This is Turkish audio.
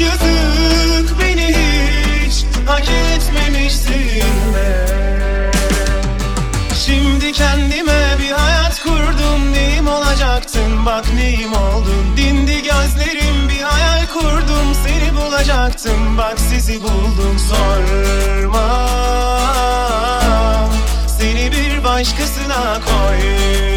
yazık beni hiç hak etmemişsin be. Şimdi kendime bir hayat kurdum neyim olacaktın? Bak neyim oldun? Dindi gözlerim bir hayal kurdum seni bulacaktım. Bak sizi buldum sorma. Seni bir başkasına koy